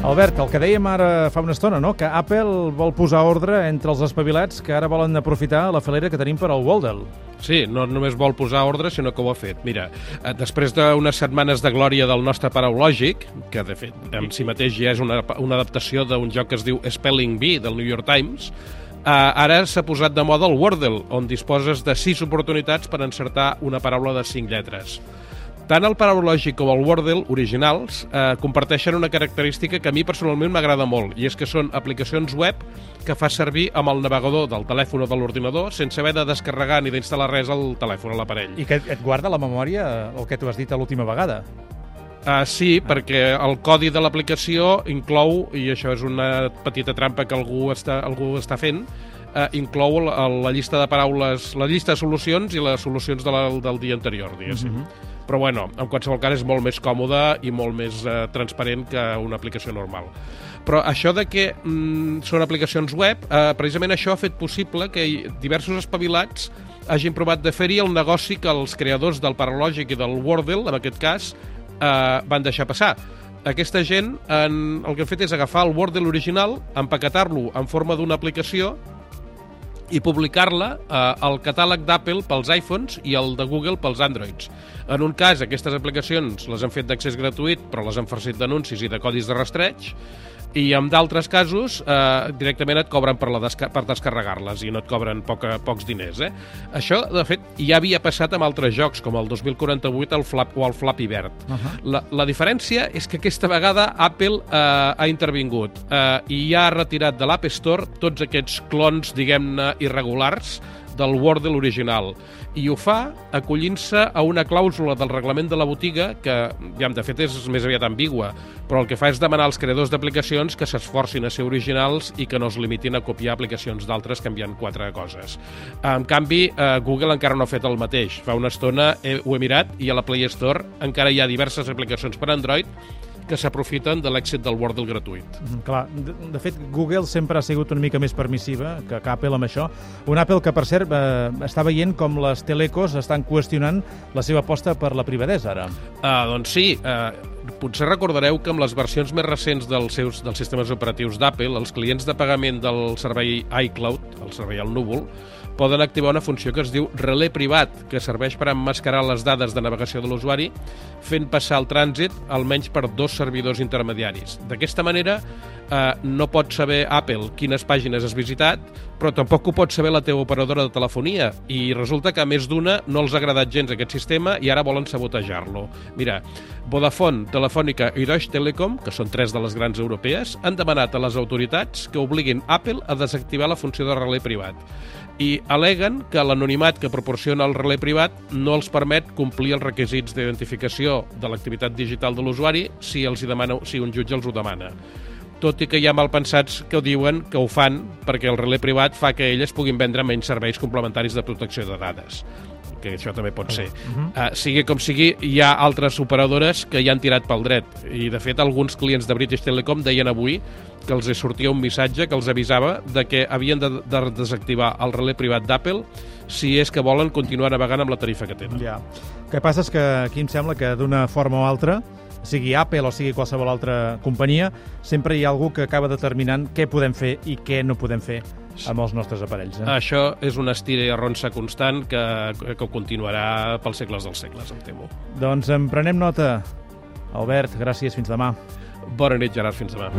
Albert, el que dèiem ara fa una estona, no? que Apple vol posar ordre entre els espavilats que ara volen aprofitar la filera que tenim per al Waldel. Sí, no només vol posar ordre, sinó que ho ha fet. Mira, eh, després d'unes setmanes de glòria del nostre paraulògic, que de fet en si mateix ja és una, una adaptació d'un joc que es diu Spelling Bee del New York Times, eh, ara s'ha posat de moda el Wordle, on disposes de sis oportunitats per encertar una paraula de cinc lletres. Tant el Paraulògic com el Wordle originals eh, comparteixen una característica que a mi personalment m'agrada molt, i és que són aplicacions web que fa servir amb el navegador del telèfon o de l'ordinador sense haver de descarregar ni d'instal·lar res al telèfon, a l'aparell. I que et guarda la memòria el que tu has dit l'última vegada. Uh, sí, ah. perquè el codi de l'aplicació inclou, i això és una petita trampa que algú està, algú està fent, uh, inclou la, la llista de paraules, la llista de solucions i les solucions de la, del dia anterior, diguéssim. Mm -hmm però bueno, en qualsevol cas és molt més còmode i molt més eh, transparent que una aplicació normal. Però això de que mm, són aplicacions web, eh, precisament això ha fet possible que diversos espavilats hagin provat de fer-hi el negoci que els creadors del Paralògic i del Wordle, en aquest cas, eh, van deixar passar. Aquesta gent en, el que han fet és agafar el Wordle original, empaquetar-lo en forma d'una aplicació i publicar-la eh, al catàleg d'Apple pels iPhones i el de Google pels Androids. En un cas, aquestes aplicacions les han fet d'accés gratuït, però les han farcit d'anuncis i de codis de rastreig, i en d'altres casos eh, directament et cobren per, la desca per descarregar-les i no et cobren poca, pocs diners. Eh? Això, de fet, ja havia passat amb altres jocs, com el 2048 el Flap, o el Flappy Bird. Uh -huh. la, la diferència és que aquesta vegada Apple eh, ha intervingut eh, i ja ha retirat de l'App Store tots aquests clons, diguem-ne, irregulars del Wordle original i ho fa acollint-se a una clàusula del reglament de la botiga que, ja, de fet, és més aviat ambigua, però el que fa és demanar als creadors d'aplicacions que s'esforcin a ser originals i que no es limitin a copiar aplicacions d'altres canviant quatre coses. En canvi, eh, Google encara no ha fet el mateix. Fa una estona he, ho he mirat i a la Play Store encara hi ha diverses aplicacions per Android que s'aprofiten de l'èxit del Wordle gratuït. Mm, clar, de, de fet, Google sempre ha sigut una mica més permissiva que, que Apple amb això. Un Apple que, per cert, eh, està veient com les telecos estan qüestionant la seva aposta per la privadesa, ara. Uh, doncs sí, uh, potser recordareu que amb les versions més recents dels seus dels sistemes operatius d'Apple, els clients de pagament del servei iCloud, el servei al núvol, poden activar una funció que es diu relé privat, que serveix per emmascarar les dades de navegació de l'usuari, fent passar el trànsit almenys per dos servidors intermediaris. D'aquesta manera, eh, no pot saber Apple quines pàgines has visitat, però tampoc ho pot saber la teva operadora de telefonia. I resulta que a més d'una no els ha agradat gens aquest sistema i ara volen sabotejar-lo. Mira, Vodafone, Telefònica i Deutsche Telekom, que són tres de les grans europees, han demanat a les autoritats que obliguin Apple a desactivar la funció de relé privat i aleguen que l'anonimat que proporciona el relé privat no els permet complir els requisits d'identificació de l'activitat digital de l'usuari si, els demana, si un jutge els ho demana. Tot i que hi ha malpensats que ho diuen que ho fan perquè el relé privat fa que elles puguin vendre menys serveis complementaris de protecció de dades que això també pot ser. Uh -huh. uh, sigui com sigui, hi ha altres operadores que ja han tirat pel dret. I, de fet, alguns clients de British Telecom deien avui que els sortia un missatge que els avisava de que havien de, de desactivar el relé privat d'Apple si és que volen continuar navegant amb la tarifa que tenen. Ja. El que passa és que aquí em sembla que d'una forma o altra sigui Apple o sigui qualsevol altra companyia, sempre hi ha algú que acaba determinant què podem fer i què no podem fer amb els nostres aparells. Eh? Això és una estira i arronsa constant que, que continuarà pels segles dels segles, em temo. Doncs en prenem nota. Albert, gràcies, fins demà. Bona nit, Gerard, fins demà.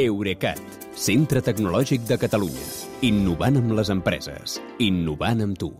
Eurecat, centre tecnològic de Catalunya. Innovant amb les empreses. Innovant amb tu.